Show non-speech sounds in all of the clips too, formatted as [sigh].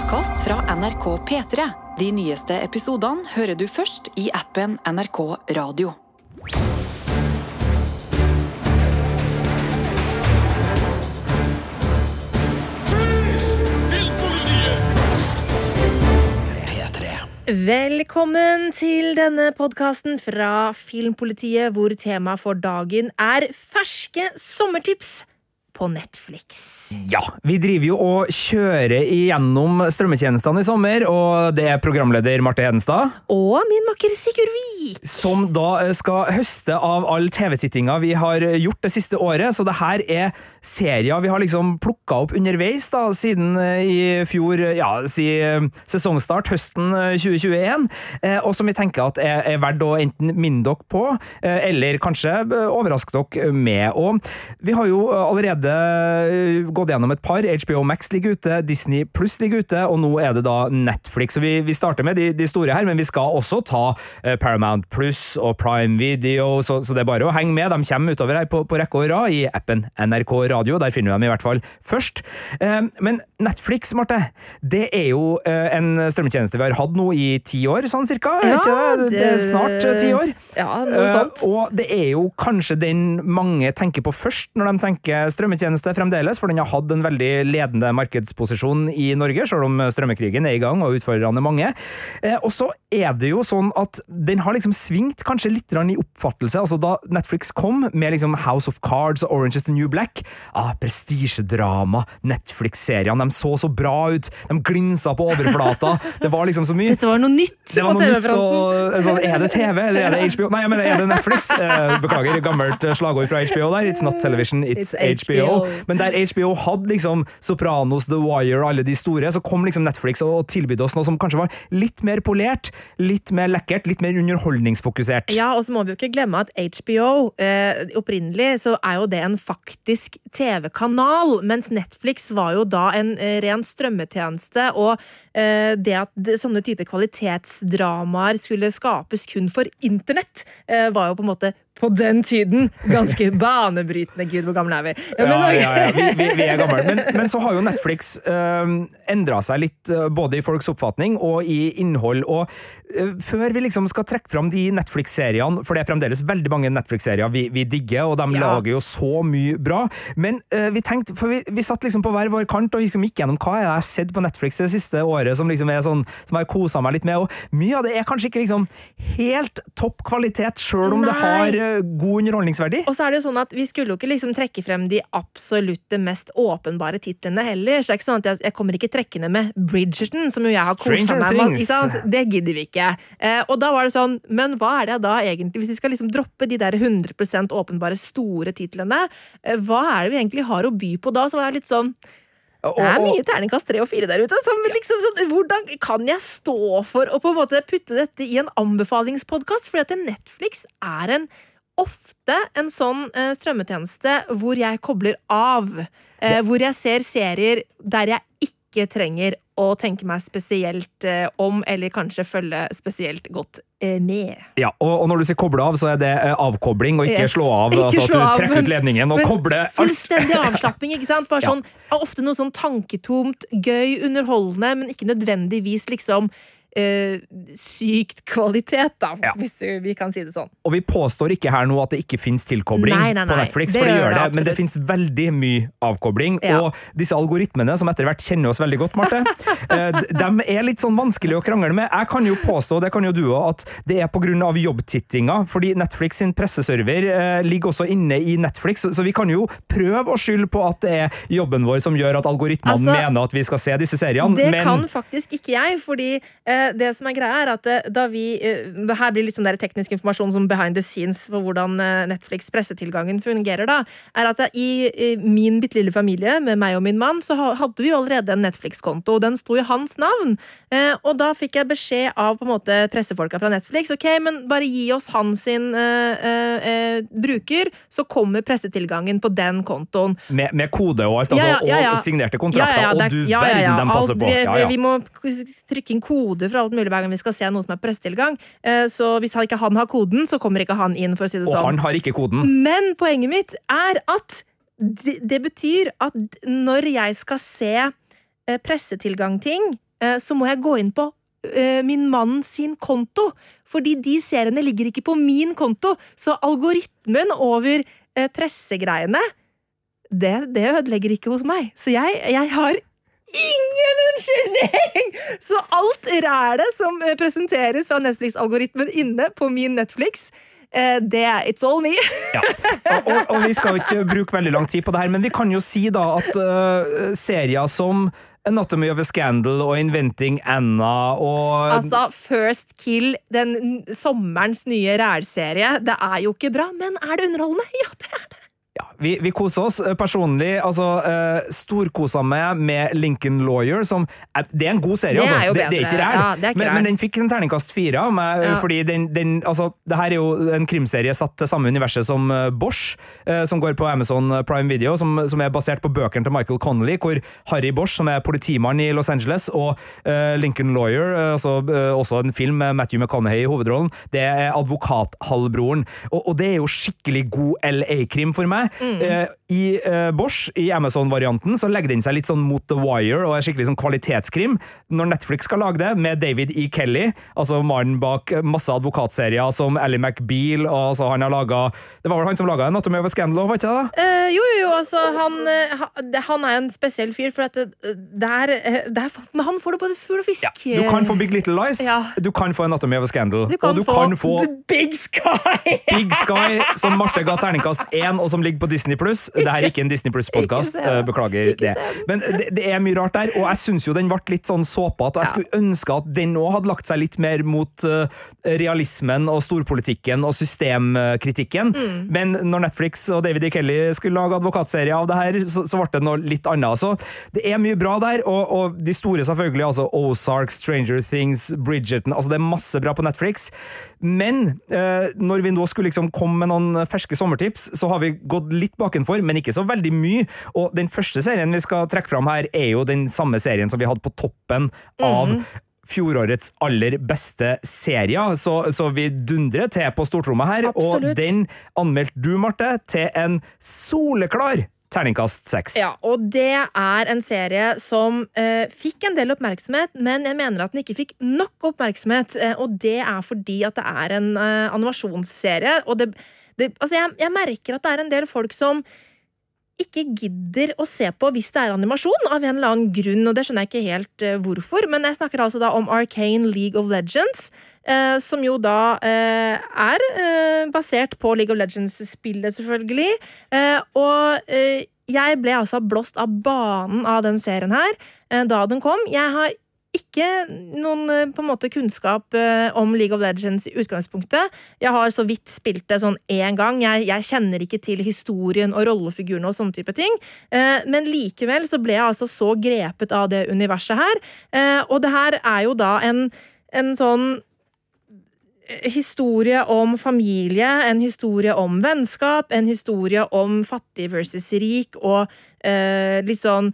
podkast fra NRK P3. De nyeste episodene hører du først i appen NRK Radio. Velkommen til denne podkasten fra Filmpolitiet, hvor temaet for dagen er ferske sommertips på Netflix. Ja, vi driver jo og kjører igjennom strømmetjenestene i sommer, og det er programleder Marte Hedenstad. Og min makker Sigurd Vik. Som da skal høste av all TV-tittinga vi har gjort det siste året, så det her er serier vi har liksom plukka opp underveis da, siden eh, i fjor, ja, si eh, sesongstart, høsten 2021, eh, og som vi tenker at er, er verdt å enten minne dere på, eller kanskje overraske dere med. Og vi har jo allerede gått gjennom et par. HBO Max ligger ute, Disney Pluss ligger ute, og nå er det da Netflix. Så vi, vi starter med de, de, store her, men vi skal også ta uh, Paramount Pluss og Prime Video, så, så, det er bare å henge med. De kommer utover her på, på rekke og rad i appen NRK Radio. Der finner du dem i hvert fall først. Uh, men Netflix, Marte, det er jo en strømmetjeneste vi har hatt nå i ti år, sånn cirka? Ja, det, det, er snart ti år. Ja, noe sånt. og det er jo kanskje den mange tenker på først når de tenker strømmetjeneste fremdeles, for den har hatt en veldig ledende markedsposisjon i Norge, selv om strømmekrigen er i gang og utfordrerne mange. Eh, og så er det jo sånn at den har liksom svingt kanskje litt i oppfattelse. altså Da Netflix kom med liksom House of Cards og Orange is the New Black, ah, prestisjedrama, Netflix-seriene, de så så bra ut, de glinsa på overflata, det var liksom så mye. Dette var noe nytt det var noe nytt, og, sånn, Er det TV, eller er det HBO? Nei, men er det Netflix? Eh, beklager, gammelt slagord fra HBO der. It's not television, it's, it's HBO. HBO. Men der HBO hadde liksom Sopranos, The Wire og alle de store, så kom liksom Netflix og tilbød oss noe som kanskje var litt mer polert, litt mer lekkert, litt mer underholdningsfokusert. Ja, og så må vi jo ikke glemme at HBO, eh, opprinnelig så er jo det en faktisk TV-kanal, mens Netflix var jo da en eh, ren strømmetjeneste, og eh, det at det, sånne type kvalitetsdramaer skulle skapes kun for internett, eh, var jo på en måte på den tiden ganske [laughs] banebrytende. Gud, hvor gamle er vi? Ja, men, ja, ja, ja. Vi, vi, vi, er gamle. Men, [laughs] men, så har jo Netflix uh, ehm, endra seg litt, uh, både i folks oppfatning og i innhold. Og uh, før vi liksom skal trekke fram de Netflix-seriene, for det er fremdeles veldig mange Netflix-serier vi, vi, digger, og de lager jo så mye bra, men uh, vi tenkte, for vi, vi, satt liksom på hver vår kant og liksom gikk gjennom hva jeg har sett på Netflix det siste året som liksom er sånn, som jeg har kosa meg litt med, og mye av det er kanskje ikke liksom helt topp kvalitet, sjøl om Nei. det har god underholdningsverdi. Og så er det jo sånn at Vi skulle jo ikke liksom trekke frem de absolutte mest åpenbare titlene heller. Så det er ikke sånn at jeg, jeg kommer ikke trekkende med Bridgerton, som jo jeg har kosa meg med. Det gidder vi ikke. Eh, og da var det sånn, men hva er det da egentlig, hvis vi skal liksom droppe de der 100 åpenbare store titlene, eh, hva er det vi egentlig har å by på da? Så var jeg litt sånn det er mye terningkast tre og fire der ute. Liksom sånn, hvordan kan jeg stå for å på en måte putte dette i en anbefalingspodkast? Fordi at Netflix er en ofte en sånn eh, strømmetjeneste hvor jeg kobler av. Eh, hvor jeg ser serier der jeg ikke trenger å tenke meg spesielt eh, om, eller kanskje følge spesielt godt eh, med. Ja, og, og, når du sier koble av, så er det eh, avkobling, og ikke yes. slå av. [laughs] Ikke altså slå At du trekker ut ledningen og kobler Fullstendig [laughs] avslapping, ikke sant? Bare ja. sånn, Ofte noe sånn tanketomt, gøy, underholdende, men ikke nødvendigvis liksom eh, sykt kvalitet, da, ja. hvis vi kan si det sånn. Og vi påstår ikke her nå at det ikke finnes tilkobling nei, nei, nei. på Netflix, det for det gjør det, men det finnes veldig mye avkobling. Ja. Og disse algoritmene, som etter hvert kjenner oss veldig godt, Marte, [laughs] eh, de er litt sånn vanskelig å krangle med. Jeg kan jo påstå, det kan jo du òg, at det er pga. jobbtittinga, fordi Netflix sin presseserver eh, ligger også inne i Netflix, så vi kan jo prøve å skylde på at det er jobben vår som gjør at algoritmene altså, mener at vi skal se disse seriene, det men Det kan faktisk ikke jeg, fordi eh, det som er greia, er at eh, da vi eh, det Her blir litt sånn der teknisk informasjon som behind the scenes på hvordan eh, Netflix pressetilgangen fungerer, da. Er at i, min bitte lille familie, med meg og min mann, så hadde vi jo allerede en Netflix-konto. og Den sto i hans navn. Og da fikk jeg beskjed av på en måte pressefolka fra Netflix ok, men bare gi oss hans sin uh, uh, bruker, så kommer pressetilgangen på den kontoen. Med, med kode og alt, altså, ja, ja, ja, og signerte kontrakter, og du verden dem passer på. Vi må trykke inn kode for alt mulig hver gang vi skal se noe som er pressetilgang. Eh, så hvis ikke han har koden, så kommer ikke han inn. for å si det sånn. Og han har ikke koden. Men poenget mitt er at det, det betyr at når jeg skal se eh, pressetilgang-ting så må jeg gå inn på min mann sin konto. Fordi de seriene ligger ikke på min konto. Så algoritmen over pressegreiene, det, det ødelegger ikke hos meg. Så jeg, jeg har ingen unnskyldning! Så alt rælet som presenteres fra Netflix-algoritmen inne på min Netflix, det er It's all me. ja. og, og, og, vi skal ikke bruke veldig lang tid på det her, men vi kan jo si da at uh, serier som Anatomy of a Scandal og Inventing Anna og Altså, First Kill, den sommerens nye rælserie, det er jo ikke bra, men er det underholdende? Ja, det er det. Ja, vi, vi, koser oss eh, personlig. altså uh, Storkosa meg med Lincoln Lawyer, som er, Det er en god serie, det altså. Er det, det, er ikke ræl, ja, men, men, den fikk en terningkast fire av meg. Ja. fordi den, den, altså, Det her er jo en krimserie satt til samme universet som uh, Bosch, uh, som går på Amazon Prime Video, som, som er basert på bøkene til Michael Connolly, hvor Harry Bosch, som er politimann i Los Angeles, og Lincoln Lawyer, altså, også en film med Matthew McConaughey i hovedrollen, det er advokathalvbroren. Og, og det er jo skikkelig god LA-krim for meg. Mm. I eh, Bosch, i Amazon-varianten, så legger den seg litt sånn mot The Wire og er skikkelig sånn kvalitetskrim. Når Netflix skal lage det, med David E. Kelly, altså mannen bak masse advokatserier som Ally McBeal og altså, han har laget, Det var vel han som laga Anatomy of a Scandal, var ikke det? Uh, jo, jo, jo, altså han, han er en spesiell fyr, for at det, der, er, er, Men han får det både fugl og fisk. Ja, du kan få Big Little Lies, ja. du kan få Anatomy of a Scandal, du og du få kan få The Big Sky! Big Sky, som Marte ga terningkast én, og som ligger på Disney pluss. Det er ikke en Disney Pluss-podkast, [laughs] uh, beklager det. Men det, er mye rart der, og jeg syns jo den ble litt sånn såpete, og jeg skulle ønske at den òg hadde lagt seg litt mer mot uh, realismen og storpolitikken og systemkritikken. Mm. Men når Netflix og David E. Kelly skulle lage advokatserie av det her, så, så, ble det noe litt annet. Så det er mye bra der, og, og de store selvfølgelig, altså Ozark, Stranger Things, Bridgerton, altså det er masse bra på Netflix. Men uh, når vi nå skulle liksom komme med noen ferske sommertips, så har vi gått litt bakenfor, men ikke så veldig mye. Og den første serien vi skal trekke fram her, er jo den samme serien som vi hadde på toppen av mm fjorårets aller beste serier, så, så vi dundrer til på stortrommet her. Absolutt. Og den anmeldte du, Marte, til en soleklar terningkast seks. Ja, og det er en serie som eh, fikk en del oppmerksomhet, men jeg mener at den ikke fikk nok oppmerksomhet. Eh, og det er fordi at det er en eh, animasjonsserie. Og det, det Altså, jeg, jeg merker at det er en del folk som ikke gidder å se på hvis det er animasjon, av en eller annen grunn, og det skjønner jeg ikke helt uh, hvorfor. Men jeg snakker altså da om Arcane League of Legends, uh, som jo da uh, er basert på League of Legends-spillet, selvfølgelig. og jeg ble altså blåst av banen av den serien her da den kom. Jeg har ikke noen eh, på en måte kunnskap eh, om League of Legends i utgangspunktet. Jeg har så vidt spilt det sånn én gang. Jeg, jeg, kjenner ikke til historien og rollefigurene og sånne type ting. Eh, men likevel så ble jeg altså så grepet av det universet her. Og det her er jo da en, en sånn historie om familie, en historie om vennskap, en historie om fattig versus rik, og litt sånn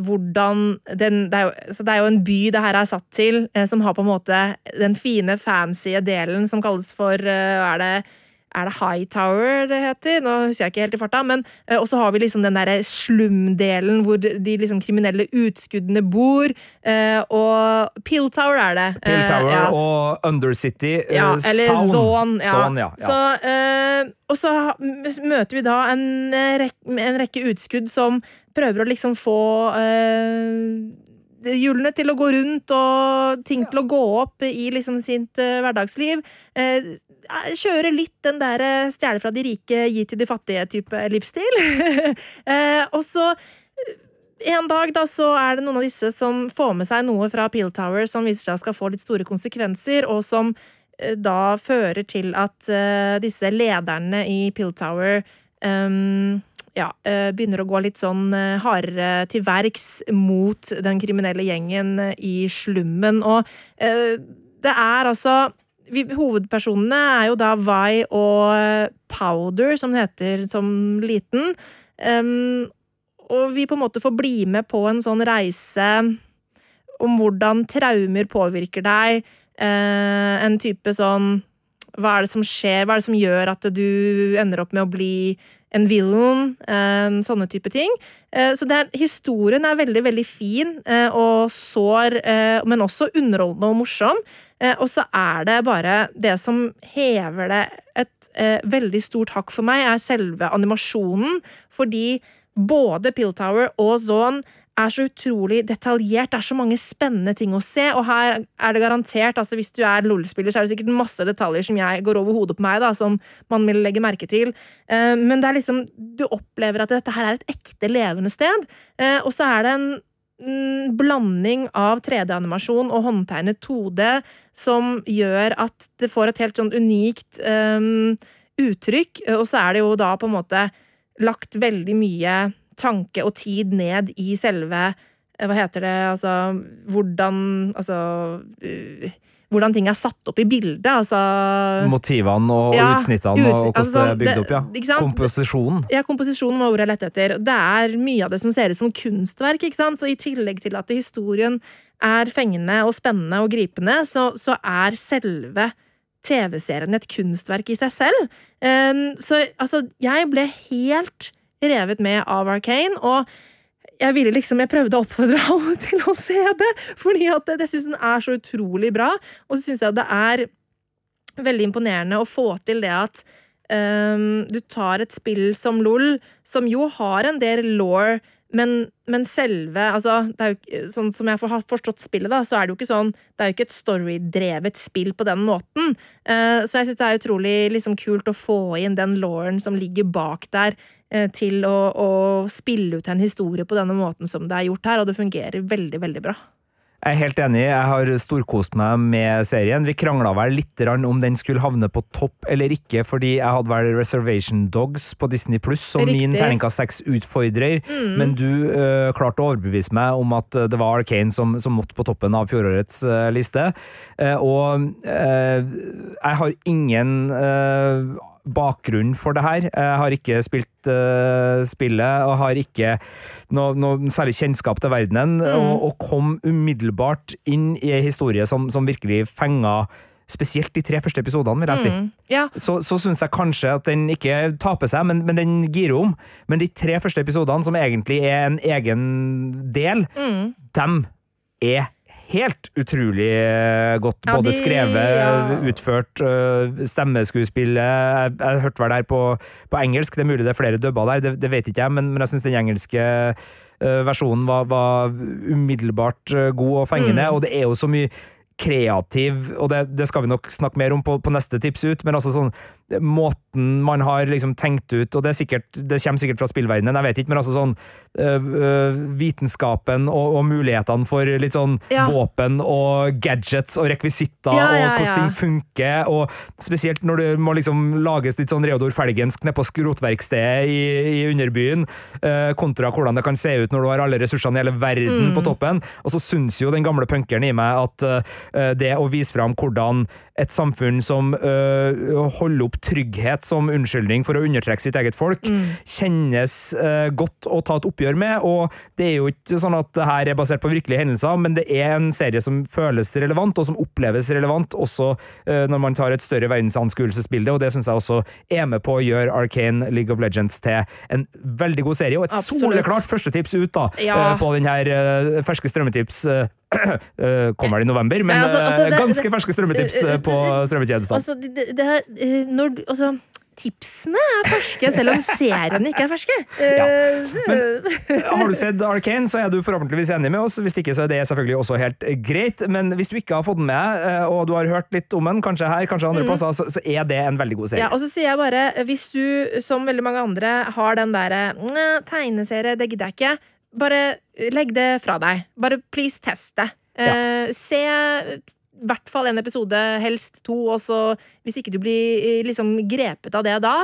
hvordan den det er, jo, så det er jo en by det her er satt til, eh, som har på en måte den fine, fancy delen som kalles for eh, er det er det Hightower det heter? Nå husker jeg ikke helt i farta. Men uh, Og så har vi liksom den derre slumdelen hvor de liksom kriminelle utskuddene bor. Uh, og Pilltower er det. Pilltower uh, ja. og Undercity. ja, eller Zone. Zone, ja. Zone, ja, ja. Så, og så møter vi da en, rekke, en rekke utskudd som prøver å liksom få hjulene til å gå rundt og ting til å gå opp i liksom sitt uh, hverdagsliv. Uh, kjøre litt den der stjele fra de rike, gi til de fattige-type livsstil. [laughs] og så en dag da så er det noen av disse som får med seg noe fra Peel Tower som viser seg skal få litt store konsekvenser, og som da fører til at disse lederne i Peel Tower um, ja, eh, begynner å gå litt sånn eh, hardere til verks mot den kriminelle gjengen eh, i slummen. Og det er altså Hovedpersonene er jo da Vi og Powder, som det heter som liten. Og vi på en måte får bli med på en sånn reise om hvordan traumer påvirker deg. En type sånn Hva er det som skjer? Hva er det som gjør at du ender opp med å bli en villain, sånne type ting. Så er, historien er veldig, veldig fin og sår, men også underholdende og morsom. Og så er det bare Det som hever det et veldig stort hakk for meg, er selve animasjonen. Fordi både Pill Tower og Zone er så utrolig detaljert. Det er så mange spennende ting å se. Og her er det garantert, altså hvis du er LOL-spiller, så er det sikkert masse detaljer som jeg går over hodet på meg, da, som man vil legge merke til. Uh, men det er liksom Du opplever at dette her er et ekte levende sted. Uh, og så er det en mm, blanding av 3D-animasjon og håndtegnet 2D som gjør at det får et helt sånn unikt um, uttrykk. Og så er det jo da på en måte lagt veldig mye tanke og tid ned i selve eh, Hva heter det Altså hvordan Altså uh, hvordan ting er satt opp i bildet. Altså, Motivene og, ja, utsnittene og hvordan altså, det er bygd opp, ja. Komposisjonen. Ja, komposisjonen var ordet jeg lette etter. Det er mye av det som ser ut som kunstverk. ikke sant? Så i tillegg til at historien er fengende og spennende og gripende, så, så er selve TV-serien et kunstverk i seg selv. Um, så altså, jeg ble helt revet med av Arcane. og jeg ville liksom, jeg prøvde å oppfordre [laughs] alle til å se det, fordi at jeg syns den er så utrolig bra. Og så syns jeg det er veldig imponerende å få til det at um, du tar et spill som LOL, som jo har en del law men, men, selve altså, jo, Sånn som jeg har forstått spillet, da, så er det jo ikke sånn Det er jo ikke et storydrevet spill på den måten. Uh, så jeg syns det er utrolig liksom, kult å få inn den lauren som ligger bak der, til å, å, spille ut en historie på denne måten som det er gjort her, og det fungerer veldig, veldig bra. Jeg er helt enig, jeg har storkost meg med serien. Vi krangla vel litt om den skulle havne på topp eller ikke, fordi jeg hadde vel Reservation Dogs på Disney Pluss som Riktig. min terningkast seks-utfordrer, mm. men du uh, klarte å overbevise meg om at det var Arcane som, som måtte på toppen av fjorårets uh, liste. Uh, og jeg har ingen bakgrunn for det her. Jeg har ikke spilt uh, spillet og har ikke noe, noe, særlig kjennskap til verdenen, mm. og, og, kom umiddelbart inn i en historie som, som virkelig fenga Spesielt de tre første episodene, vil jeg si. Mm, ja. Så, så syns jeg kanskje at den ikke taper seg, men, men, den girer om. Men de tre første episodene, som egentlig er en egen del, mm. dem er helt utrolig eh, godt. Ja, både de, skrevet, ja. utført, uh, stemmeskuespillet Jeg, jeg hørte vel der på, på, engelsk, det er mulig det er flere dubber der, det, det vet ikke jeg, men, men jeg syns den engelske uh, versjonen var, var, umiddelbart god og fengende, mm. og det er jo så mye kreativ, og det, det, skal vi nok snakke mer om på, på neste tips ut, men altså sånn måten man har liksom tenkt ut, og det, sikkert, det kommer sikkert fra spillverdenen, jeg vet ikke, men altså sånn øh, vitenskapen og, og, mulighetene for litt sånn ja. våpen og gadgets og rekvisitter ja, ja, og hvordan ting funker, og spesielt når det må liksom lages litt sånn Reodor Felgensk nede på skrotverkstedet i, i underbyen, øh, kontra hvordan det kan se ut når du har alle ressursene i hele verden mm. på toppen, og så syns jo den gamle punkeren i meg at øh, det å vise fram hvordan et samfunn som øh, holder opp trygghet som unnskyldning for å undertrekke sitt eget folk, mm. kjennes øh, godt å ta et oppgjør med. Og det er jo ikke sånn at det her er basert på virkelige hendelser, men det er en serie som føles relevant, og som oppleves relevant også øh, når man tar et større verdensanskuelsesbilde, og det syns jeg også er med på å gjøre Arcane League of Legends til en veldig god serie, og et Absolutt. soleklart førstetips ut da, ja. på den her ferske strømmetips Eh, [clears throat] kommer det i november, men altså, altså, det, ganske det, ferske strømmetips eh, på strømmetjenesten. Altså, det, det, eh, når, altså, tipsene er ferske, selv om seriene ikke er ferske. [laughs] Ja. Men, [laughs] har du sett Arcane, så er du forhåpentligvis enig med oss. Hvis ikke, så er det selvfølgelig også helt greit. Men hvis du ikke har fått den med, og du har hørt litt om den, kanskje her, kanskje andre mm. plasser, så, så, er det en veldig god serie. Ja, og så sier jeg bare, hvis du, som veldig mange andre, har den derre tegneserie, det gidder jeg ikke bare legg det fra deg. Bare please test det. Ja. Eh, se i hvert fall en episode, helst to, og så hvis ikke du blir eh, liksom grepet av det da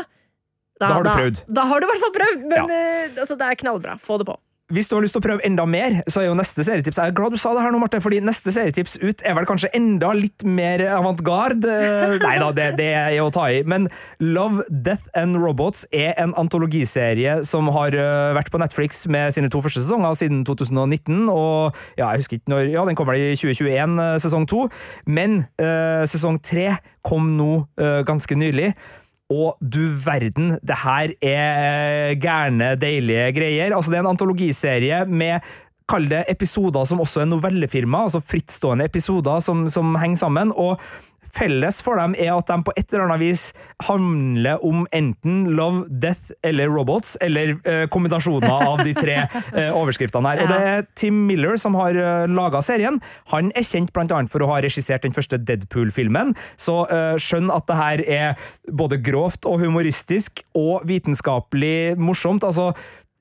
Da, da har du prøvd. Da, da, har du i hvert fall prøvd, men ja. eh, altså, det er knallbra. Få det på. Hvis du har lyst til å prøve enda mer, så er jo neste serietips Jeg er glad du sa det her nå, Marte, fordi neste serietips ut er vel kanskje enda litt mer avantgarde. [laughs] Nei da, det, det, er å ta i. Men Love, Death and Robots er en antologiserie som har øh, vært på Netflix med sine to første sesonger siden 2019. Og ja, jeg husker ikke når Ja, den kommer i 2021, øh, sesong to. Men uh, sesong tre kom nå uh, ganske nylig. Og du verden, det her er gærne, deilige greier. Altså, det er en antologiserie med Kall det episoder som også er novellefirma, altså frittstående episoder som, som henger sammen. og Felles for dem er at de på et eller annet vis handler om enten love, death eller robots, eller uh, kombinasjoner av de tre uh, [laughs] overskriftene her. Og det er Tim Miller som har uh, eh, laga serien. Han er kjent annet for å ha regissert den første Deadpool-filmen, så uh, skjønn at det her er både grovt og humoristisk og vitenskapelig morsomt. altså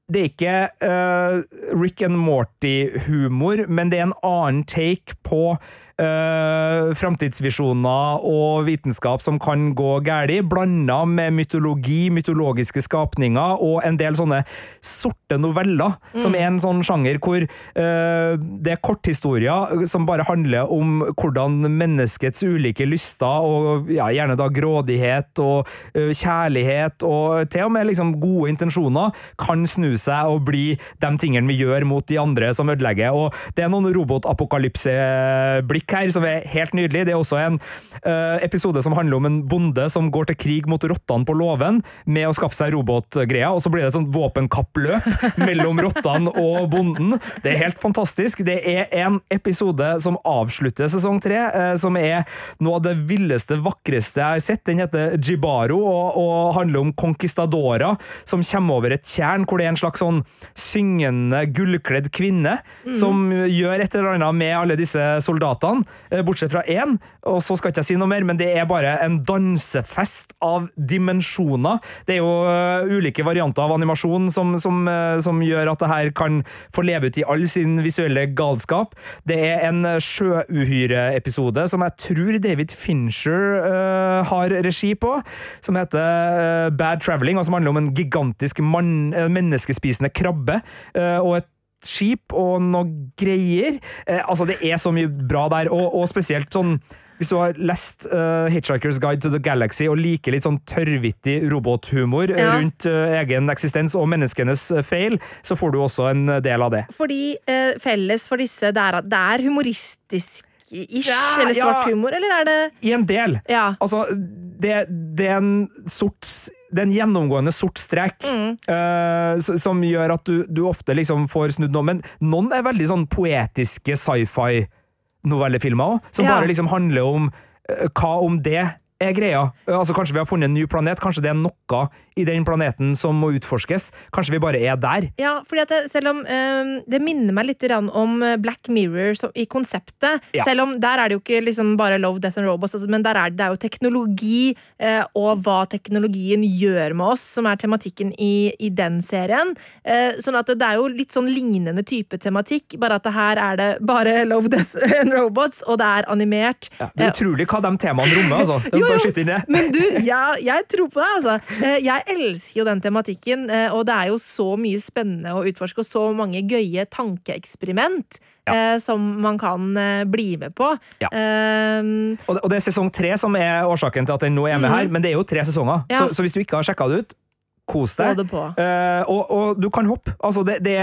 det er ikke uh, Rick and Morty-humor, men det er en annen take på uh, framtidsvisjoner og vitenskap som kan gå galt, blanda med mytologi, mytologiske skapninger og en del sånne sorte noveller, mm. som er en sånn sjanger hvor uh, det er korthistorier som bare handler om hvordan menneskets ulike lyster, og ja, gjerne da grådighet og uh, kjærlighet, og til og med liksom gode intensjoner, kan snu seg og bli de tingene vi gjør mot de andre som ødelegger. Og det er noen robotapokalypseblikk musikk her som er helt nydelig. Det er også en uh, episode som handler om en bonde som går til krig mot rottene på låven med å skaffe seg robotgreier, og så blir det et sånt våpenkappløp mellom rottene og bonden. Det er helt fantastisk. Det er en episode som avslutter sesong tre, uh, som er noe av det villeste, vakreste jeg har sett. Den heter Jibaro og, og handler om conquistadora som kommer over et tjern hvor det er en slags sånn syngende, gullkledd kvinne mm. som gjør et eller annet med alle disse soldatene filmene, eh, bortsett fra én, og så skal ikke jeg si noe mer, men det er bare en dansefest av dimensjoner. Det er jo uh, ulike varianter av animasjon som, som, uh, som, gjør at det her kan få leve ut i all sin visuelle galskap. Det er en sjøuhyre-episode som jeg tror David Fincher uh, har regi på, som heter Bad Traveling, og som handler om en gigantisk mann, menneskespisende krabbe og et skip og noe greier. Eh, altså, det er så mye bra der, og, og spesielt sånn hvis du har lest uh, Hitchhiker's Guide to the Galaxy og liker litt sånn tørrvittig robothumor ja. rundt uh, egen eksistens og menneskenes uh, feil, så får du også en del av det. Fordi felles for disse, det er det er humoristisk ish, ja, eller svart ja. humor, eller er det I en del. Ja. Altså, det, det, er en sort det er en gjennomgående sort strek mm. uh, som gjør at du, du ofte liksom får snudd noe. Men noen er veldig sånn poetiske sci-fi-novellefilmer òg, som ja. bare liksom handler om uh, hva om det er greia. Altså Kanskje vi har funnet en ny planet, kanskje det er noe i den planeten som må utforskes. Kanskje vi bare er der. Ja, fordi det, selv om um, Det minner meg litt om eh, Black Mirror så, i konseptet. Ja. Selv om der er det jo ikke liksom bare Love, Death and Robots, altså, men der er det, det er jo teknologi uh, og hva teknologien gjør med oss, som er tematikken i, i den serien. Uh, sånn at det, det, er jo litt sånn lignende type tematikk, bare at det her er det bare [laughs] Love, Death and Robots, og det er animert. Ja, det er utrolig hva de temaene rommer, altså. [laughs] jo, jo, men du, ja, jeg tror på deg, altså. Jeg elsker jo den tematikken, eh, og det er jo så mye spennende å utforske, og så mange gøye tankeeksperiment ja. Eh, som man kan eh, bli med på. Ja. Um, og, det, er sesong tre som er årsaken til at den nå er med mm. her, men det er jo tre sesonger, ja. så, så, hvis du ikke har sjekka det ut, Kos deg. Eh, og, og, du kan hoppe. Altså, det, det,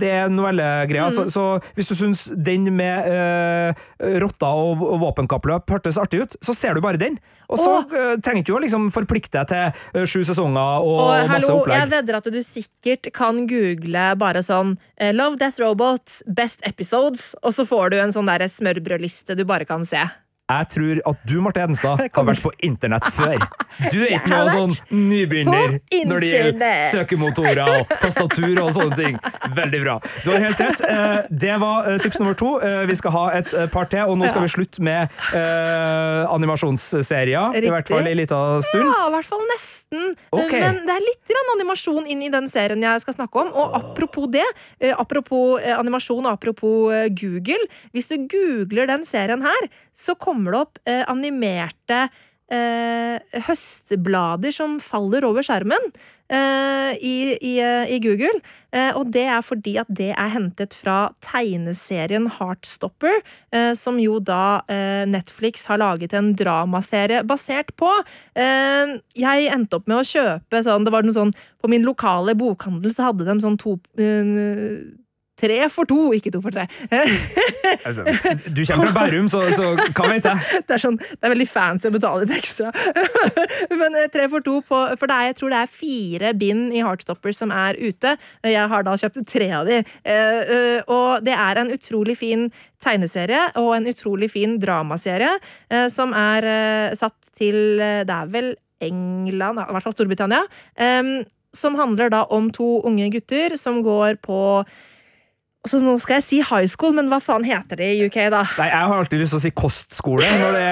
det er novellegreia. Mm. Så, så, hvis du syns den med eh, rotter og, og våpenkappløp hørtes artig ut, så ser du bare den. Og så eh, trenger du ikke å liksom forplikte deg til sju sesonger og, og masse hallo, opplegg. Jeg vedder at du sikkert kan google bare sånn Love Death Robots, Best Episodes, og så får du en sånn smørbrødliste du bare kan se. Jeg tror at du, Marte Edenstad, [laughs] har vært på internett før. Du er ikke noe sånn nybegynner når det gjelder søkemotorer og tastatur og sånne ting. Veldig bra. Du har helt rett. Eh, det var eh, tips nummer to. Eh, vi skal ha et par til, og nå skal vi slutte med uh, animasjonsserier. Riktig. I hvert fall en liten stund. Ja, i hvert fall nesten. Okay. Men det er litt animasjon inn i den serien jeg skal snakke om. Og apropos det, apropos animasjon og apropos Google. Hvis du googler den serien her, så kommer det opp eh, animerte eh, høstblader som faller over skjermen eh, i, i, i, Google. Eh, og det er fordi at det er hentet fra tegneserien Heartstopper, eh, som jo da eh, Netflix har laget en dramaserie basert på. jeg endte opp med å kjøpe sånn Det var noe sånn På min lokale bokhandel så hadde de sånn to tre for to, ikke to for tre. [laughs] altså, du kommer fra Bærum, så, så, hva vet jeg? [laughs] Det er, sånn, det er veldig fancy å betale litt ekstra. [laughs] Men eh, tre for to, på, for det er, jeg tror det er fire bind i Heartstopper som er ute. Jeg har da kjøpt tre av de. Eh, eh, og det er en utrolig fin tegneserie og en utrolig fin dramaserie som er satt til Det er vel England, i hvert fall Storbritannia. Som handler da om to unge gutter som går på så nå skal jeg si high school, men hva faen heter det i UK, da? Nei, Jeg har alltid lyst til å si kostskole. Når det,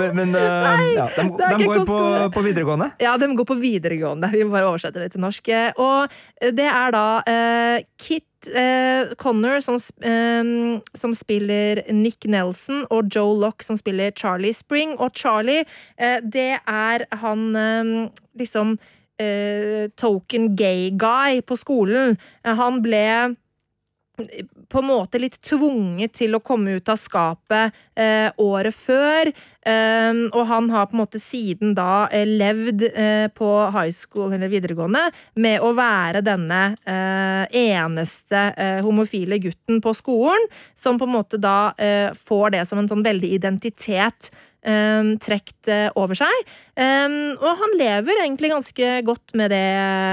men, men Nei, ja, de, de går på, på, videregående? Ja, de går på videregående. Vi må bare oversette det til norsk. Og det er da uh, Kit uh, Connor som, um, som, spiller Nick Nelson, og Joe Lock som spiller Charlie Spring. Og Charlie, uh, det er han um, liksom token gay guy på skolen. Han ble på en måte litt tvunget til å komme ut av skapet eh, året før. Eh, og han har på en måte siden da eh, levd eh, på high school eller videregående med å være denne eh, eneste eh, homofile gutten på skolen, som på en måte da får det som en sånn veldig identitet um, trukket uh, over seg. Um, og han lever egentlig ganske godt med det,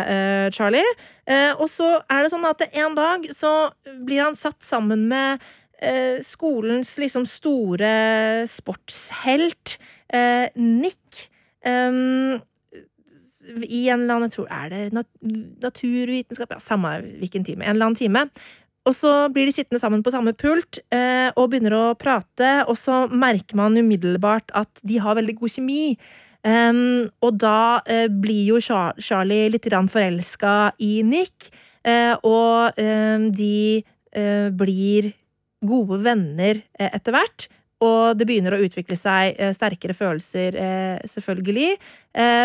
uh, Charlie. Uh, og så er det sånn at en dag så blir han satt sammen med skolens liksom store sportshelt, Nick. Um, i en eller annen, jeg tror, er det nat naturvitenskap? Ja, samme hvilken time. En eller annen time. Og så blir de sittende sammen på samme pult eh, og begynner å prate, og så merker man umiddelbart at de har veldig god kjemi. Um, og da uh, blir jo Char Charlie litt forelska i Nick, uh, og de uh, blir gode venner etter hvert. Og det begynner å utvikle seg sterkere følelser, selvfølgelig.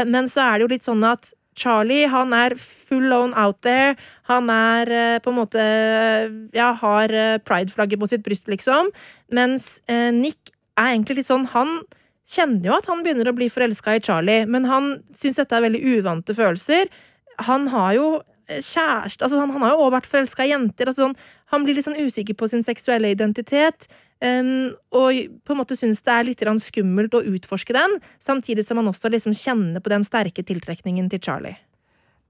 men så er det jo litt sånn at Charlie han er full on out there. Han er uh, på en måte Ja, har uh, pride-flagget på sitt bryst, liksom. Mens uh, Nick er egentlig litt sånn Han kjenner jo at han begynner å bli forelska i Charlie, men han syns dette er veldig uvante følelser. Han har jo kjæreste altså han, han, har jo også vært forelska i jenter. Altså han, han blir litt sånn usikker på sin seksuelle identitet. Um, og på en måte syns det er litt skummelt å utforske den, samtidig som han også liksom kjenner på den sterke tiltrekningen til Charlie.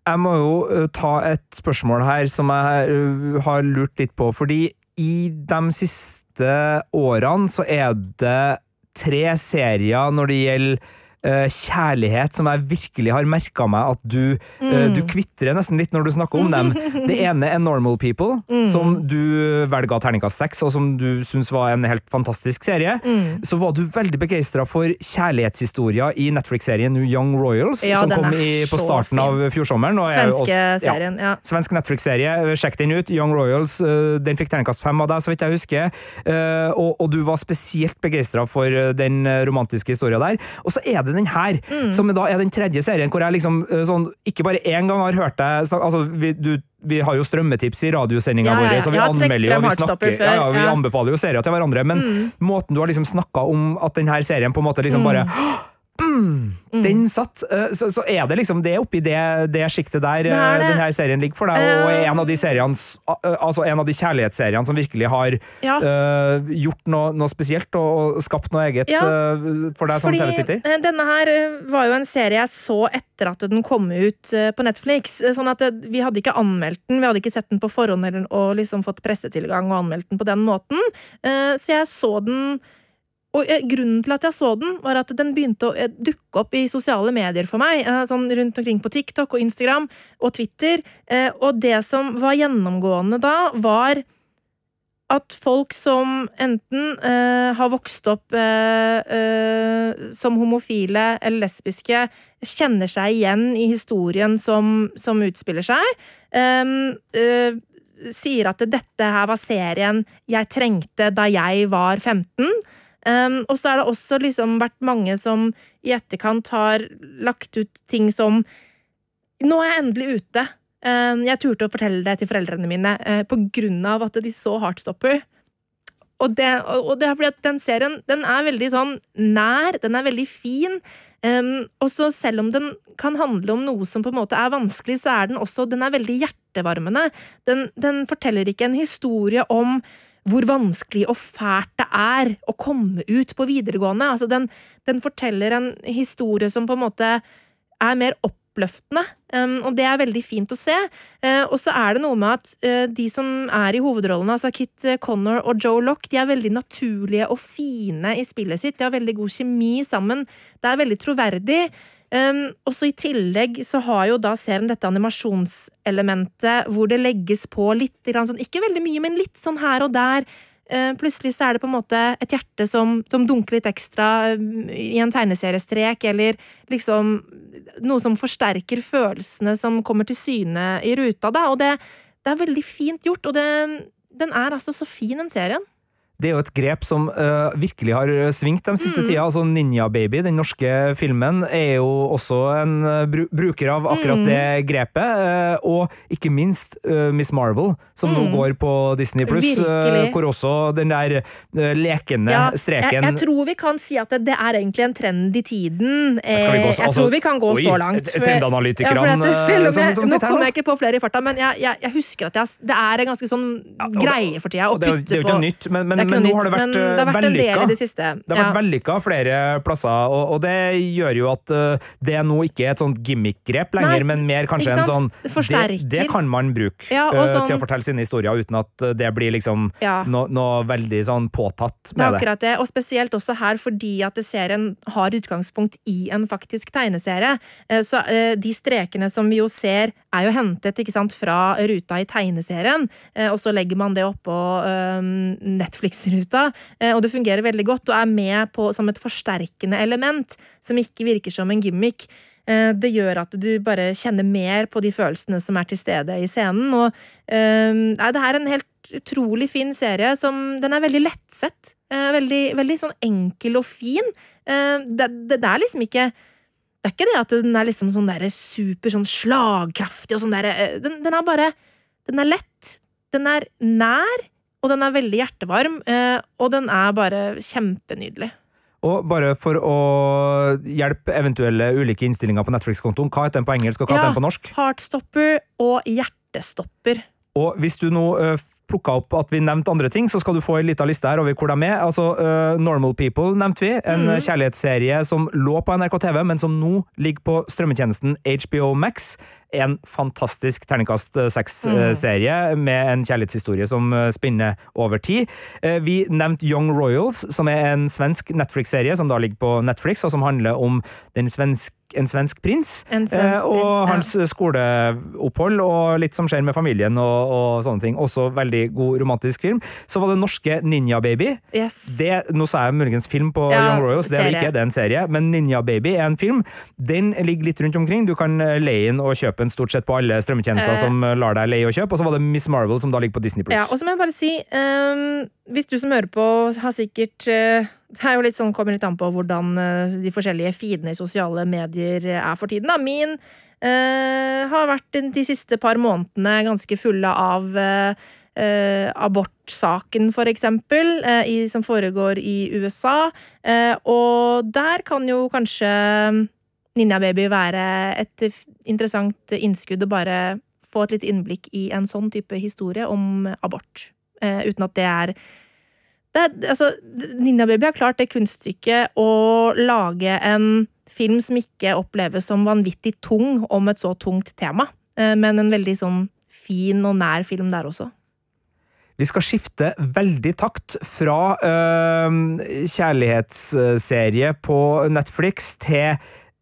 Jeg må jo uh, ta et spørsmål her som jeg uh, har lurt litt på, fordi i de siste årene så er det tre serier når det gjelder kjærlighet som jeg virkelig har merka meg at du mm. uh, Du kvitrer nesten litt når du snakker om dem. Det ene er Normal People, mm. som du velga terningkast seks, og som du syns var en helt fantastisk serie. Mm. Så var du veldig begeistra for kjærlighetshistorier i Netflix-serien Young Royals, ja, som kom i, på starten fin. av fjorsommeren. Svenske serien, ja. Svensk Netflix-serie. Sjekk den ut. Young Royals. Uh, den fikk terningkast fem av deg, så vidt jeg husker. Og, og, du var spesielt begeistra for den romantiske historia der. Og så er det den her, mm. som da er den tredje serien hvor jeg liksom eh, sånn, ikke bare én gang har hørt deg snakke altså, vi, du, vi har jo strømmetips i radiosendinga ja, ja, ja. så vi anmelder jo vi snakker, ja, ja, vi anbefaler jo serier til hverandre, men mm. måten du har liksom snakka om at denne serien på en måte liksom mm. bare Mm, mm. Den satt. Eh, så, så, er det liksom det oppi det, det sjiktet der det eh, det. denne serien ligger for deg, og er en av de seriene Altså en av de kjærlighetsseriene som virkelig har ja. uh, gjort noe, noe, spesielt og, skapt noe eget ja. uh, for deg som TV-titter? Denne her var jo en serie jeg så etter at den kom ut på Netflix. Sånn at vi hadde ikke anmeldt den, vi hadde ikke sett den på forhånd eller, og liksom fått pressetilgang og anmeldt den på den måten. Uh, så jeg så den og eh, Grunnen til at jeg så den, var at den begynte å eh, dukke opp i sosiale medier for meg. Eh, sånn rundt omkring på TikTok og Instagram og Twitter. Og det som var gjennomgående da, var at folk som enten uh, har vokst opp uh, uh, som homofile eller lesbiske, kjenner seg igjen i historien som, som utspiller seg. Um, sier at dette her var serien jeg trengte da jeg var 15. Um, og så er det også liksom vært mange som i etterkant har lagt ut ting som Nå er jeg endelig ute. Um, jeg turte å fortelle det til foreldrene mine uh, på grunn av at de så Heartstopper. Og det, og det, er fordi at den serien den er veldig sånn nær, den er veldig fin. Um, og så selv om den kan handle om noe som på en måte er vanskelig, så er den også den er veldig hjertevarmende. Den, den forteller ikke en historie om hvor vanskelig og fælt det er å komme ut på videregående. Altså, den, den forteller en historie som på en måte er mer oppløftende, um, og det er veldig fint å se. Uh, og så er det noe med at uh, de som er i hovedrollene, altså Kit Connor og Joe Lock, de er veldig naturlige og fine i spillet sitt. De har veldig god kjemi sammen. Det er veldig troverdig. Um, og så I tillegg så har jo da serien dette animasjonselementet hvor det legges på litt sånn, ikke veldig mye, men litt sånn her og der. Uh, plutselig så er det på en måte et hjerte som, som dunker litt ekstra um, i en tegneseriestrek, eller liksom noe som forsterker følelsene som kommer til syne i ruta, da. Og det, det er veldig fint gjort, og det, den er altså så fin, den serien. Det er jo et grep som uh, virkelig har svingt de siste mm. tida. Altså Ninja Baby, den norske filmen, er jo også en uh, bru bruker av akkurat mm. det grepet. Uh, og ikke minst Miss Marvel, som mm. nå går på Disney pluss, hvor også den der lekende ja, streken jeg, jeg, tror vi kan si at det, det, er egentlig en trend i tiden. jeg altså, tror vi kan gå oi, så langt. Trendanalytikerne ja, som, som Nå kommer jeg ikke på flere i farta, men jeg, jeg, jeg husker at det er en ganske sånn ja, greie for tida å putte på Det er jo ikke nytt, men, men men, nå har det vært, det har vært vellykka. Det, det har vært vellykka flere plasser, og, og, det gjør jo at uh, det nå ikke er et sånt gimmick-grep lenger, Nei, men mer kanskje en sånn det, det, kan man bruke ja, uh, sånn, til å fortelle sine historier uten at det blir liksom ja. noe, no veldig sånn påtatt med det. Er akkurat det, og spesielt også her fordi at serien har utgangspunkt i en faktisk tegneserie. Så de strekene som vi jo ser, er jo hentet sant, fra ruta i tegneserien, og så legger man det oppå Netflix Netflix-ruta, eh, og det fungerer veldig godt og er med på, som et forsterkende element som ikke virker som en gimmick. Eh, det gjør at du bare kjenner mer på de følelsene som er til stede i scenen. Og nei, det er en helt utrolig fin serie som Den er veldig lettsett. Veldig, veldig sånn enkel og fin. Det, det, det, er liksom ikke Det er ikke det at den er liksom sånn der super sånn slagkraftig og sånn derre den, den er bare Den er lett. Den er nær. Og den er veldig hjertevarm, eh, og den er bare kjempenydelig. Og bare for å hjelpe eventuelle ulike innstillinger på Netflix-kontoen, hva heter den på engelsk og hva heter den på norsk? Heartstopper og Hjertestopper. Og hvis du nå uh, plukka opp at vi nevnte andre ting, så skal du få ei lita liste her over hvor de er. Altså, uh, Normal People nevnte vi. En mm. kjærlighetsserie som lå på NRK TV, men som nå ligger på strømmetjenesten HBO Max en fantastisk terningkast eh, seks-serie mm. med en kjærlighetshistorie som eh, spinner over tid. Vi nevnte Young Royals, som er en svensk Netflix-serie som da ligger på Netflix, og som handler om svensk, en svensk prins en svensk og prins, hans skoleopphold og litt som skjer med familien og, og, sånne ting. Også veldig god romantisk film. Så var det norske Ninja Baby. Yes. Det, nå sa jeg muligens film på ja, Young Royals, det er det ikke, det er en serie, men Ninja Baby er en film. Den ligger litt rundt omkring. Du kan leie inn og kjøpe stort sett på alle strømmetjenester eh. som lar deg leie og kjøpe. Og så var det Miss Marvel, som da ligger på Disney Ja, og så må jeg bare si, um, hvis du som hører på, har sikkert uh, Det er jo litt sånn, kommer litt an på hvordan uh, de forskjellige feedene i sosiale medier er for tiden. Da. Min eh, har vært de siste par månedene ganske fulle av eh, abortsaken, for eksempel, eh, i, som foregår i USA. Uh, og der kan jo kanskje Ninja Baby være et interessant innskudd å bare få et litt innblikk i en sånn type historie om abort. Uten at det er, det altså, Ninja Baby har klart det kunststykket å lage en film som ikke oppleves som vanvittig tung om et så tungt tema, uh, men en veldig sånn fin og nær film der også. Vi skal skifte veldig takt fra øh, kjærlighetsserie på Netflix til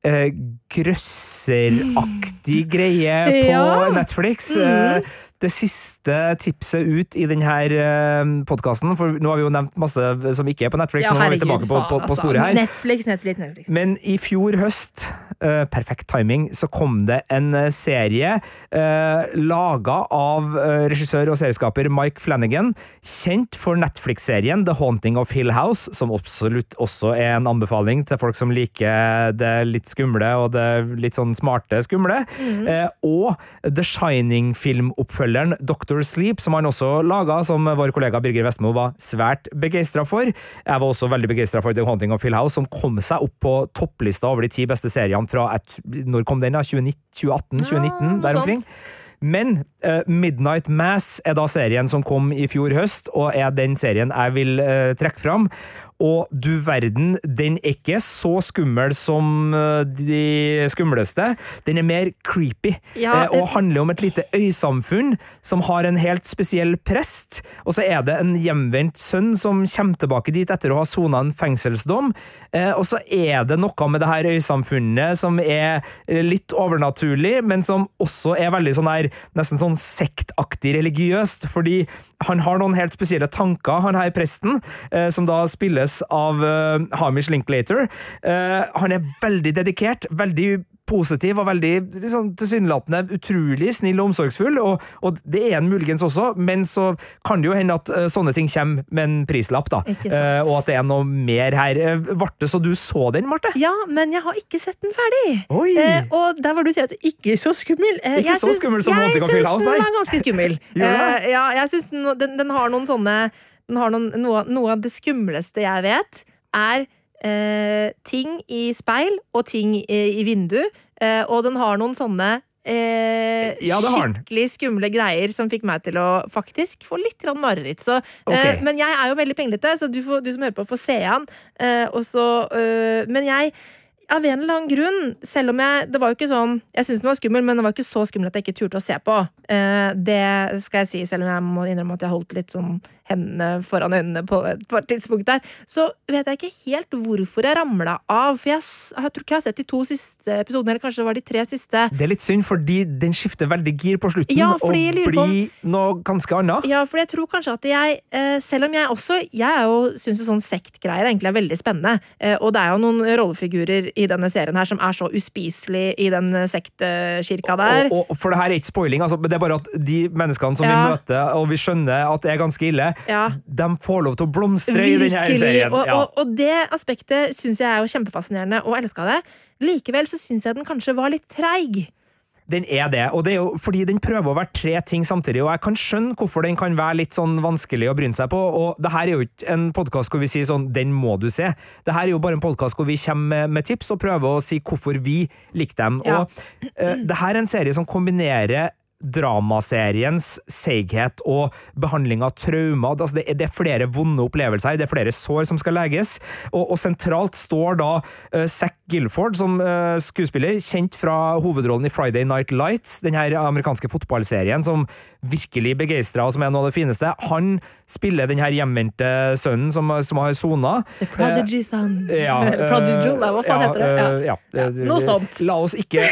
øh, grøsseraktig greie [laughs] på ja. Netflix. Mm det siste tipset ut i denne eh, podkasten, for nå har vi jo nevnt masse som ikke er på Netflix. Ja, nå er vi tilbake på, på, på sporet her. Netflix, Netflix, Netflix. Men i fjor høst, uh, perfekt timing, så kom det en uh, serie uh, laga av uh, regissør og serieskaper Mike Flanagan, kjent for Netflix-serien The Haunting of Hill House, som absolutt også er en anbefaling til folk som liker det litt skumle og det litt sånn smarte skumle, mm. og The Shining-filmoppfølger oppfølgeren Doctor Sleep, som han også laga, som vår kollega Birger Vestmo var svært begeistra for. Jeg var også veldig begeistra for The Haunting of Hill House, som kom seg opp på topplista over de ti beste seriene fra et, Når kom den, da? 2018-2019? Ja, der omkring. Men uh, Midnight Mass er da serien som kom i fjor høst, og er den serien jeg vil uh, trekke fram. Og du verden, den er ikke så skummel som eh, de skumleste. Den er mer creepy, ja, det... og handler om et lite øysamfunn som har en helt spesiell prest. Og så er det en hjemvendt sønn som kommer tilbake dit etter å ha sona en fengselsdom. Og så er det noe med det her øysamfunnet som er litt overnaturlig, men som også er veldig sånn her nesten sånn sektaktig religiøst, fordi han har noen helt spesielle tanker, han her presten, eh, som da spilles av eh, Hamish Linklater. Eh, han er veldig dedikert, veldig positiv og veldig liksom, tilsynelatende utrolig snill og omsorgsfull, og, og, det er han muligens også, men så kan det jo hende at uh, sånne ting kommer med en prislapp, da. Uh, og at det er noe mer her. Ble det så du så den, Marte? Ja, men jeg har ikke sett den ferdig. Uh, og der var du sier at ikke så skummel. ikke så skummel som Monty Hill House, nei? [laughs] Jeg syns den var ganske skummel. ja, jeg synes den, den, har noen sånne har noen, noe, noe av det skumleste jeg vet, er eh, ting i speil og ting i, i vindu. Eh, og den har noen sånne Eh, ja, skikkelig skumle greier som fikk meg til å faktisk få litt mareritt. Så, eh, okay. men jeg er jo veldig penglete, så du, får, du som hører på, får se han. Eh, eh men jeg av en eller annen grunn, selv om jeg Det var jo ikke sånn Jeg syntes den var skummel, men den var ikke så skummel at jeg ikke turte å se på. Eh, det skal jeg si, selv om jeg må innrømme at jeg holdt litt sånn hendene foran øynene på et par tidspunkt der. Så vet jeg ikke helt hvorfor jeg ramla av, for jeg, jeg, tror ikke jeg har sett de to siste episodene, eller kanskje det var de tre siste. Det er litt synd, fordi den skifter veldig gir på slutten ja, og blir noe ganske annet. Ja, for jeg tror kanskje at jeg, eh, selv om jeg også Jeg er jo, syns jo sånn sektgreier egentlig er veldig spennende, eh, og det er jo noen rollefigurer i denne serien her som er så uspiselig i den sektkirka der. Og, og, for det her er ikke spoiling, altså, det er bare at de menneskene som ja. vi møter, og vi skjønner at det er ganske ille, ja. de får lov til å blomstre Virkelig. i denne serien. Og, og, og det aspektet syns jeg er jo kjempefascinerende, og elska det. Likevel så syns jeg den kanskje var litt treig. Den er det, og det er jo fordi den prøver å være tre ting samtidig, og jeg kan skjønne hvorfor den kan være litt sånn vanskelig å bryne seg på, og det her er jo ikke en podkast hvor vi sier sånn 'den må du se'. Det her er jo bare en podkast hvor vi kommer med, med, tips og prøver å si hvorfor vi liker dem. Ja. Og uh, det her er en serie som kombinerer dramaseriens seighet og behandling av traumer. Altså det, det, er flere vonde opplevelser, det er flere sår som skal leges. Og, og sentralt står da uh, Zack Gilford som uh, skuespiller, kjent fra hovedrollen i Friday Night Lights, den her amerikanske fotballserien som virkelig begeistra, og som er noe av det fineste. Han spiller den her hjemvendte sønnen som, som har sona. The Prodigy uh, Son. Ja, [laughs] Prodigal, hva faen ja, heter det? Ja. ja. Noe sånt. La oss ikke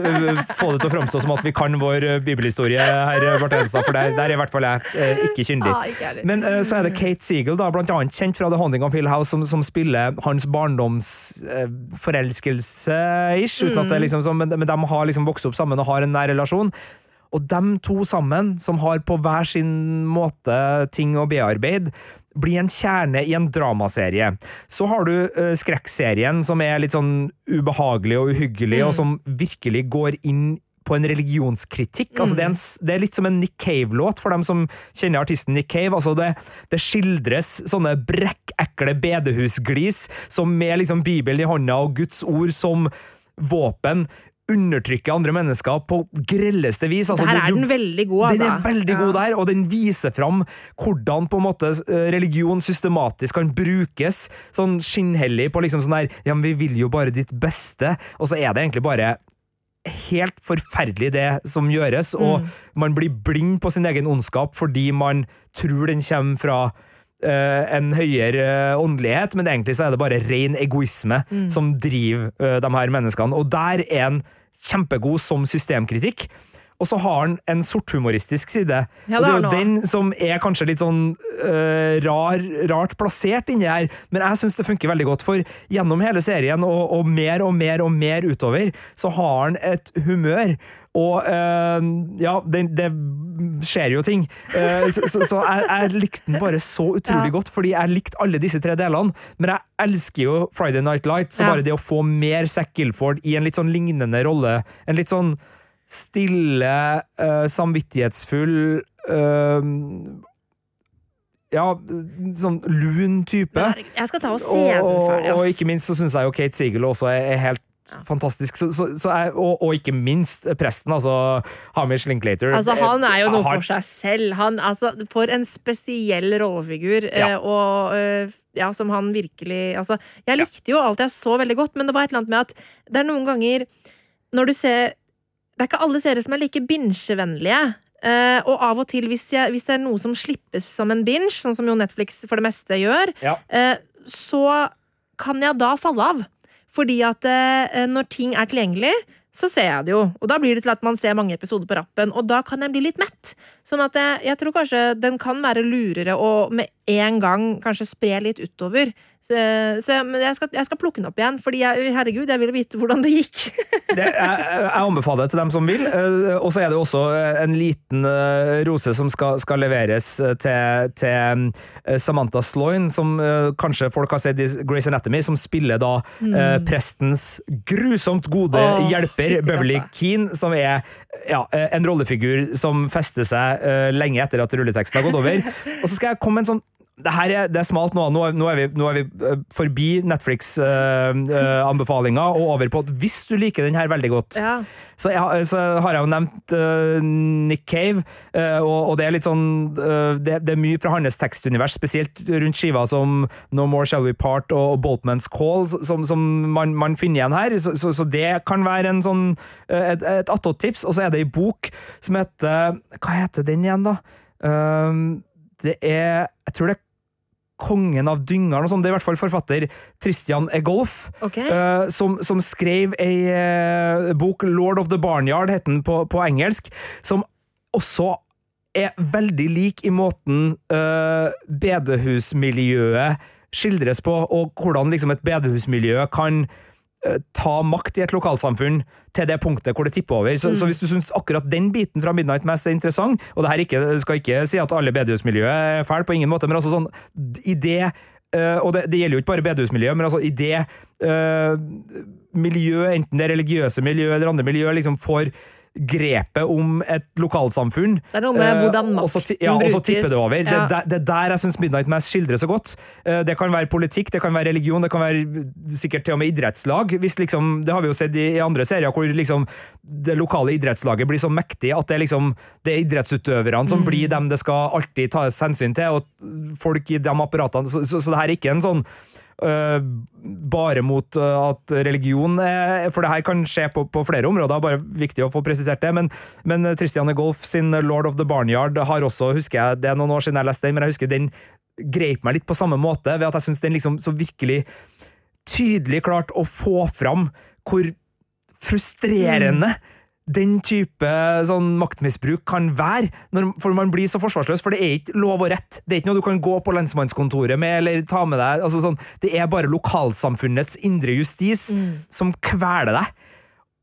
[laughs] få det til å framstå som at vi kan vår bibel bibelhistorie her, [laughs] Barthenstad, for der, der, er i hvert fall jeg eh, ikke kyndig. Ah, Men eh, så er det Kate Seagull, da, blant annet kjent fra The Haunting of Hill House, som, som spiller hans barndomsforelskelse-ish. Eh, det liksom, så, men, men de har liksom vokst opp sammen og har en nær relasjon. Og de to sammen, som har på hver sin måte ting å bearbeide, blir en kjerne i en dramaserie. Så har du uh, skrekkserien, som er litt sånn ubehagelig og uhyggelig, mm. og som virkelig går inn på en religionskritikk. Mm. Altså det, er en, det, er litt som en Nick Cave-låt, for dem som kjenner artisten Nick Cave. Altså det, det skildres sånne brekkekle bedehusglis som med liksom Bibelen i hånda og Guds ord som våpen undertrykker andre mennesker på grelleste vis. Altså, der er du, den veldig god, altså. Den er veldig ja. god der, og den viser fram hvordan på en måte eh, religion systematisk kan brukes sånn skinnhellig på liksom sånn der Ja, men vi vil jo bare ditt beste, og så er det egentlig bare helt forferdelig, det som gjøres, og mm. man blir blind på sin egen ondskap fordi man tror den kommer fra uh, en høyere åndelighet, men egentlig så er det bare ren egoisme mm. som driver uh, de her menneskene. Og der er en kjempegod som systemkritikk og så har han en sorthumoristisk side. Ja, og det er jo den som er kanskje litt sånn uh, rar, rart plassert inni her, men jeg syns det funker veldig godt, for gjennom hele serien, og, og, mer og mer og mer utover, så har han et humør. Og uh, ja, det, det, skjer jo ting. Uh, så, så, så jeg, jeg, likte den bare så utrolig ja. godt, fordi jeg likte alle disse tre delene. Men jeg elsker jo Friday Night Light, så ja. bare det å få mer Zack Gilford i en litt sånn lignende rolle, en litt sånn stille, uh, samvittighetsfull uh, ja, sånn lun type. Jeg skal ta og se den ferdig. Og, og ikke minst så syns jeg jo Kate Siegel også er, er helt fantastisk. Så, så, så jeg, og, og, ikke minst presten, altså Hamish Linklater. Altså, han er jo noe for seg selv. Han, altså, for en spesiell rollefigur. Ja. Eh, og eh, ja, som han virkelig Altså, jeg likte jo alt jeg så veldig godt, men det var et eller annet med at det er noen ganger når du ser Det er ikke alle serier som er like binsjevennlige. Uh, og av og til, hvis, jeg, hvis, det er noe som slippes som en binge, sånn som jo Netflix for det meste gjør, ja. uh, så kan jeg da falle av. Fordi at uh, når ting er tilgjengelig, så ser jeg det jo. Og da blir det til at man ser mange episoder på rappen, og da kan jeg bli litt mett. Sånn at jeg, jeg tror kanskje den kan være lurere å med en gang kanskje spre litt utover. Så, så jeg, jeg, skal, jeg, skal, plukke den opp igjen, fordi jeg, herregud, jeg vil vite hvordan det gikk. [laughs] det, jeg, anbefaler det til dem som vil. Eh, og så er det også en liten eh, rose som skal, skal leveres eh, til, til, Samantha Sloyne, som kanskje folk har sett i Grace Anatomy, som spiller da mm. prestens grusomt gode oh, hjelper, Beverly Keane, som er ja, en rollefigur som fester seg lenge etter at rulleteksten har gått over. [laughs] Og så skal jeg komme med en sånn det her er, det er smalt nå. Nå er, nå er, vi, nå er vi, eh, forbi Netflix-anbefalinga uh, uh, og over på at hvis du liker den her veldig godt, ja. så, jeg, så, har jeg jo nevnt uh, Nick Cave, og, og, det er litt sånn det, det, er mye fra hans tekstunivers, spesielt rundt skiva som No More Shall We Part og, Boltman's Call, som, som man, man, finner igjen her. Så, så, så, det kan være en sånn, et, et attåt-tips. Og så er det ei bok som heter Hva heter den igjen, da? det er Jeg tror det er kongen av dyngeren og sånn. Det er i hvert fall forfatter Christian Egolf, okay. uh, som, som, skrev ei uh, bok, Lord of the Barnyard, het den på, på, engelsk, som også er veldig lik i måten uh, bedehusmiljøet skildres på, og hvordan liksom et bedehusmiljø kan ta makt i et lokalsamfunn til det punktet hvor det tipper over. Så, mm. så hvis du syns akkurat den biten fra Midnight Mass er interessant, og det her ikke, skal ikke si at alle bedehusmiljøer er fæle, på ingen måte, men altså sånn i det Uh, og det, det, gjelder jo ikke bare bedehusmiljøet, men altså i det uh, miljøet, enten det religiøse miljøet eller andre miljø, liksom får grepet om et lokalsamfunn. Det er noe med hvordan makten brukes. Ja, og så tipper det over. Ja. Det, det, der jeg syns Midnight Mass skildrer så godt. Eh, det kan være politikk, det kan være religion, det kan være sikkert til og med idrettslag. Hvis liksom, det har vi jo sett i, andre serier hvor liksom det lokale idrettslaget blir så mektig at det, liksom, det er idrettsutøverne som mm. blir dem det skal alltid tas hensyn til, og folk i de apparatene. Så, så, så det her er ikke en sånn Uh, bare mot uh, at religion er, For det her kan skje på, på, flere områder, bare viktig å få presisert det. Men, men Tristiane Golf sin Lord of the Barnyard har også, husker jeg, det er noen år siden jeg leste den, men jeg husker den greip meg litt på samme måte, ved at jeg syns den liksom så virkelig tydelig klarte å få fram hvor frustrerende mm den type sånn maktmisbruk kan være, når, for man blir så forsvarsløs. For det er ikke lov og rett. Det er ikke noe du kan gå på lensmannskontoret med eller ta med deg. Altså, sånn, det er bare lokalsamfunnets indre justis mm. som kveler deg.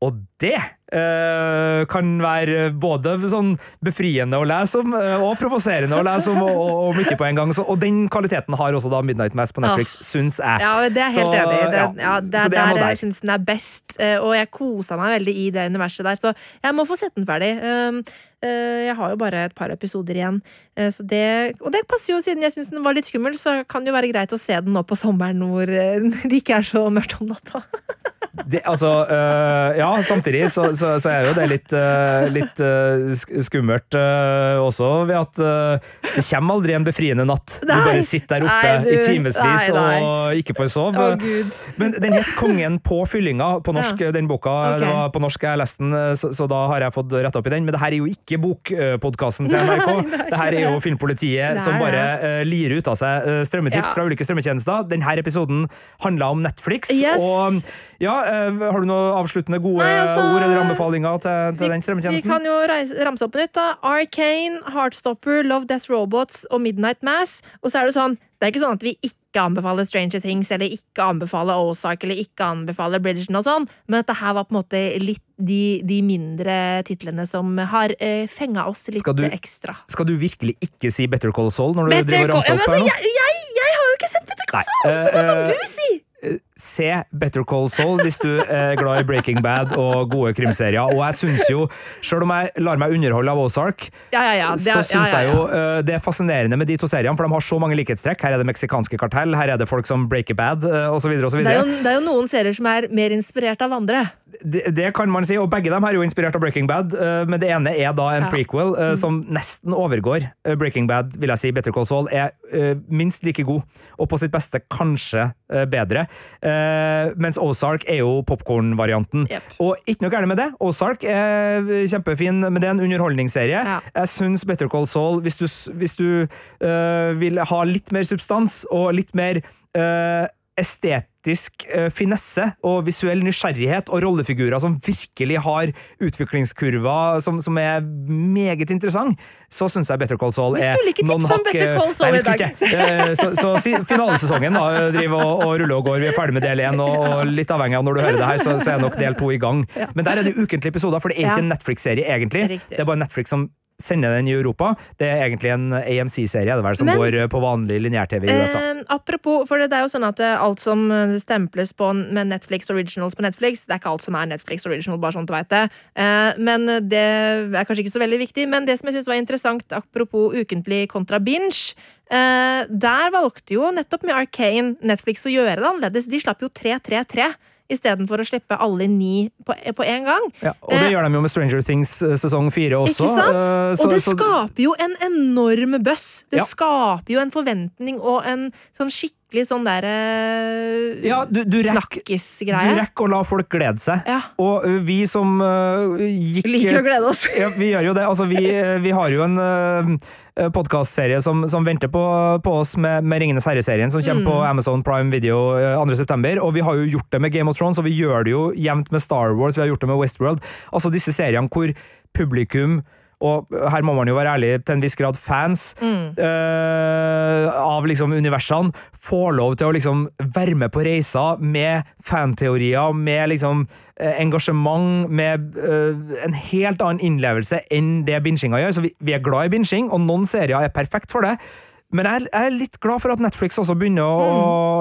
Og det uh, kan være både sånn befriende å lese om uh, og provoserende å lese om, og, og, og, mye på en gang. Så, og den kvaliteten har også da Midnight Mass på Netflix, oh. syns jeg. Ja, det er helt enig i. Det, ja, det er der jeg syns den er best, uh, og jeg kosa meg veldig i det universet der, så jeg må få sett den ferdig. Um, jeg har jo bare et par episoder igjen. Det, og det passer jo, siden jeg syns den var litt skummel, så kan det jo være greit å se den nå på sommeren hvor [laughs] det ikke er så mørkt om natta. [laughs] Det, altså, øh, ja, samtidig så, så, så, er jo det litt, øh, litt øh, skummelt også ved at det kommer aldri en befriende natt. Nei, du bare sitter der oppe nei, du, i timevis og ikke får sove. Oh, Men den het Kongen på fyllinga på norsk, ja. den boka. Okay. På norsk jeg leste den, så, så, da har jeg fått retta opp i den. Men det her er jo ikke bokpodkasten til NRK. [laughs] Nei, det her er jo Filmpolitiet som bare uh, lirer ut av seg strømmetips ja. fra ulike strømmetjenester. Denne episoden handla om Netflix. Yes. og ja, uh, Har du noen avsluttende gode Nei, altså, ord eller anbefalinger til, til vi, den strømmetjenesten? Vi kan jo reise, ramse opp på nytt. da Arcane, Heartstopper, Love Death Robots og Midnight Mass. Og så er det sånn det er ikke sånn at vi ikke anbefaler Stranger Things eller ikke anbefaler Ozark eller ikke anbefaler Bridgerton og sånn, men dette her var på en måte litt de, de mindre titlene som har eh, fenga oss litt skal du, ekstra. Skal du virkelig ikke si Better Call Saul når du Better driver og ramser opp her nå? Jeg, jeg, jeg, har jo ikke sett Better Call Saul, så det må uh, du si! Se Better Call Saul hvis du er glad i Breaking Bad og gode krimserier. Og jeg syns jo, sjøl om jeg lar meg underholde av Ozark, ja, ja, ja. så syns jeg jo uh, det er fascinerende med de to seriene, for de har så mange likhetstrekk. Her er det meksikanske kartell, her er det folk som breaker bad, uh, osv. osv. Det, det er jo noen serier som er mer inspirert av andre. Det, det, kan man si, og begge dem er jo inspirert av Breaking Bad, uh, men det ene er da en prequel mm. som nesten overgår Breaking Bad, vil jeg si. Better Call Saul er minst like god, og på sitt beste kanskje bedre. Mens Ozark er jo popkornvarianten. Yep. Og ikke noe gærent med det. Ozark er kjempefin, men det er en underholdningsserie. Ja. Jeg syns Better Call Saul, hvis du, hvis du uh, vil ha litt mer substans og litt mer uh, estetisk uh, finesse og visuell nysgjerrighet og rollefigurer som virkelig har utviklingskurver som, som er meget interessant, så syns jeg Better Call Saul er noen hakk Better Call Saul nei, i dag. Uh, så, så, si, finalesesongen da, driver og, og, ruller og går. Vi er ferdig med del én, og, og, litt avhengig av når du hører det her, så, så er nok del to i gang. Men der er det ukentlige episoder, for det er ikke en Netflix-serie, egentlig. Det er bare Netflix som sender den i Europa. Det er egentlig en AMC-serie det som Men, går på vanlig lineær-TV i USA. Eh, apropos, for det er jo sånn at eh, alt som eh, stemples på med Netflix Originals på Netflix, det er ikke alt som er Netflix Original, bare sånn at du veit det. Eh, men det er kanskje ikke så veldig viktig. Men det som jeg syns var interessant, apropos ukentlig kontra binge eh, Der valgte jo nettopp med Arcane Netflix å gjøre det annerledes. De slapp jo 333 istedenfor å slippe alle ni på, på en gang. Ja, og det eh, gjør de jo med Stranger Things eh, sesong fire også. Ikke sant? Eh, så, og det så, skaper jo en enorm buzz. Det ja. skaper jo en forventning og en sånn skikkelig sånn derre uh, ja, snakkisgreie. Du rekker å la folk glede seg. Ja. Og uh, vi som gikk Liker å glede oss. ja, vi gjør jo det. Altså, vi, vi har jo en uh, podkastserie som, som, venter på, på oss med, med Ringenes herre-serien, som kommer mm. på Amazon Prime Video 2.9. Eh, og vi har jo gjort det med Game of Thrones, og vi gjør det jo jevnt med Star Wars, vi har gjort det med Westworld. Altså disse seriene hvor publikum og her må man jo være ærlig, til en viss grad fans mm. uh, av liksom universene, får lov til å liksom være med på reiser med fanteorier, med liksom uh, engasjement, med uh, en helt annen innlevelse enn det binginga gjør. Så vi, vi, er glad i binging, og noen serier er perfekt for det. Men jeg, jeg er litt glad for at Netflix også begynner å,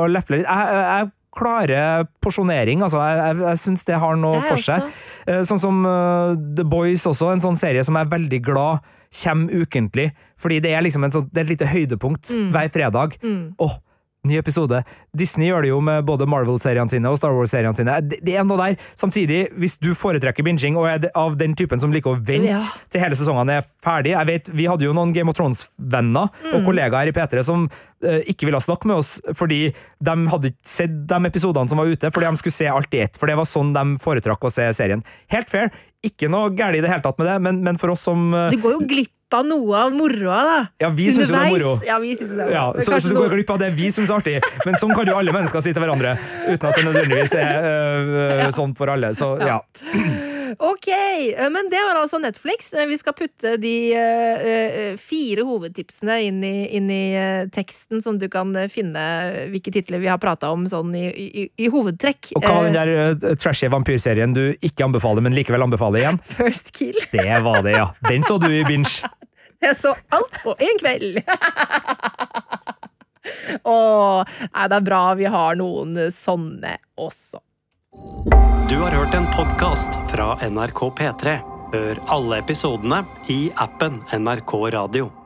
mm. lefle litt. Jeg, jeg klare porsjonering. Altså, jeg jeg, jeg syns det har noe for seg. Uh, sånn som uh, The Boys også, en sånn serie som jeg er veldig glad kommer ukentlig. Fordi det er liksom sånn, det er et lite høydepunkt mm. hver fredag. Mm. Oh, Ny episode. Disney gjør det jo med både Marvel-seriene sine og Star Wars-seriene sine. Det, er noe der. Samtidig, hvis du foretrekker binging og er av den typen som liker å vente ja. til hele sesongene er ferdig Jeg vet, Vi hadde jo noen Game of Thrones-venner mm. og kollegaer i P3 som uh, ikke ville snakke med oss fordi de hadde ikke sett de episodene som var ute, fordi de skulle se alt i ett. For det var sånn de foretrakk å se serien. Helt fair. Ikke noe galt i det hele tatt med det, men, men for oss som uh, Det går jo glipp av noe av moroa, da. Ja, vi syns jo det er moro. Ja, vi synes det er moro. Ja, så, så, du går glipp av det vi syns er artig, men sånn kan jo alle mennesker si til hverandre. Uten at det nødvendigvis er øh, sånn for alle. Så ja. Ok, eh, men det var altså Netflix. Eh, vi skal putte de uh, fire hovedtipsene inn i, inn i teksten, sånn du kan finne hvilke titler vi har prata om sånn i, i, i, hovedtrekk. Og hva var den der trashy vampyrserien du ikke anbefaler, men likevel anbefaler igjen? [laughs] First Kill. [laughs] Det var det, ja. Den så du i binge. [laughs] Jeg så alt på én kveld! Å, det er bra vi har noen sånne også. Du har hørt en podkast fra NRK P3. Hør alle episodene i appen NRK Radio.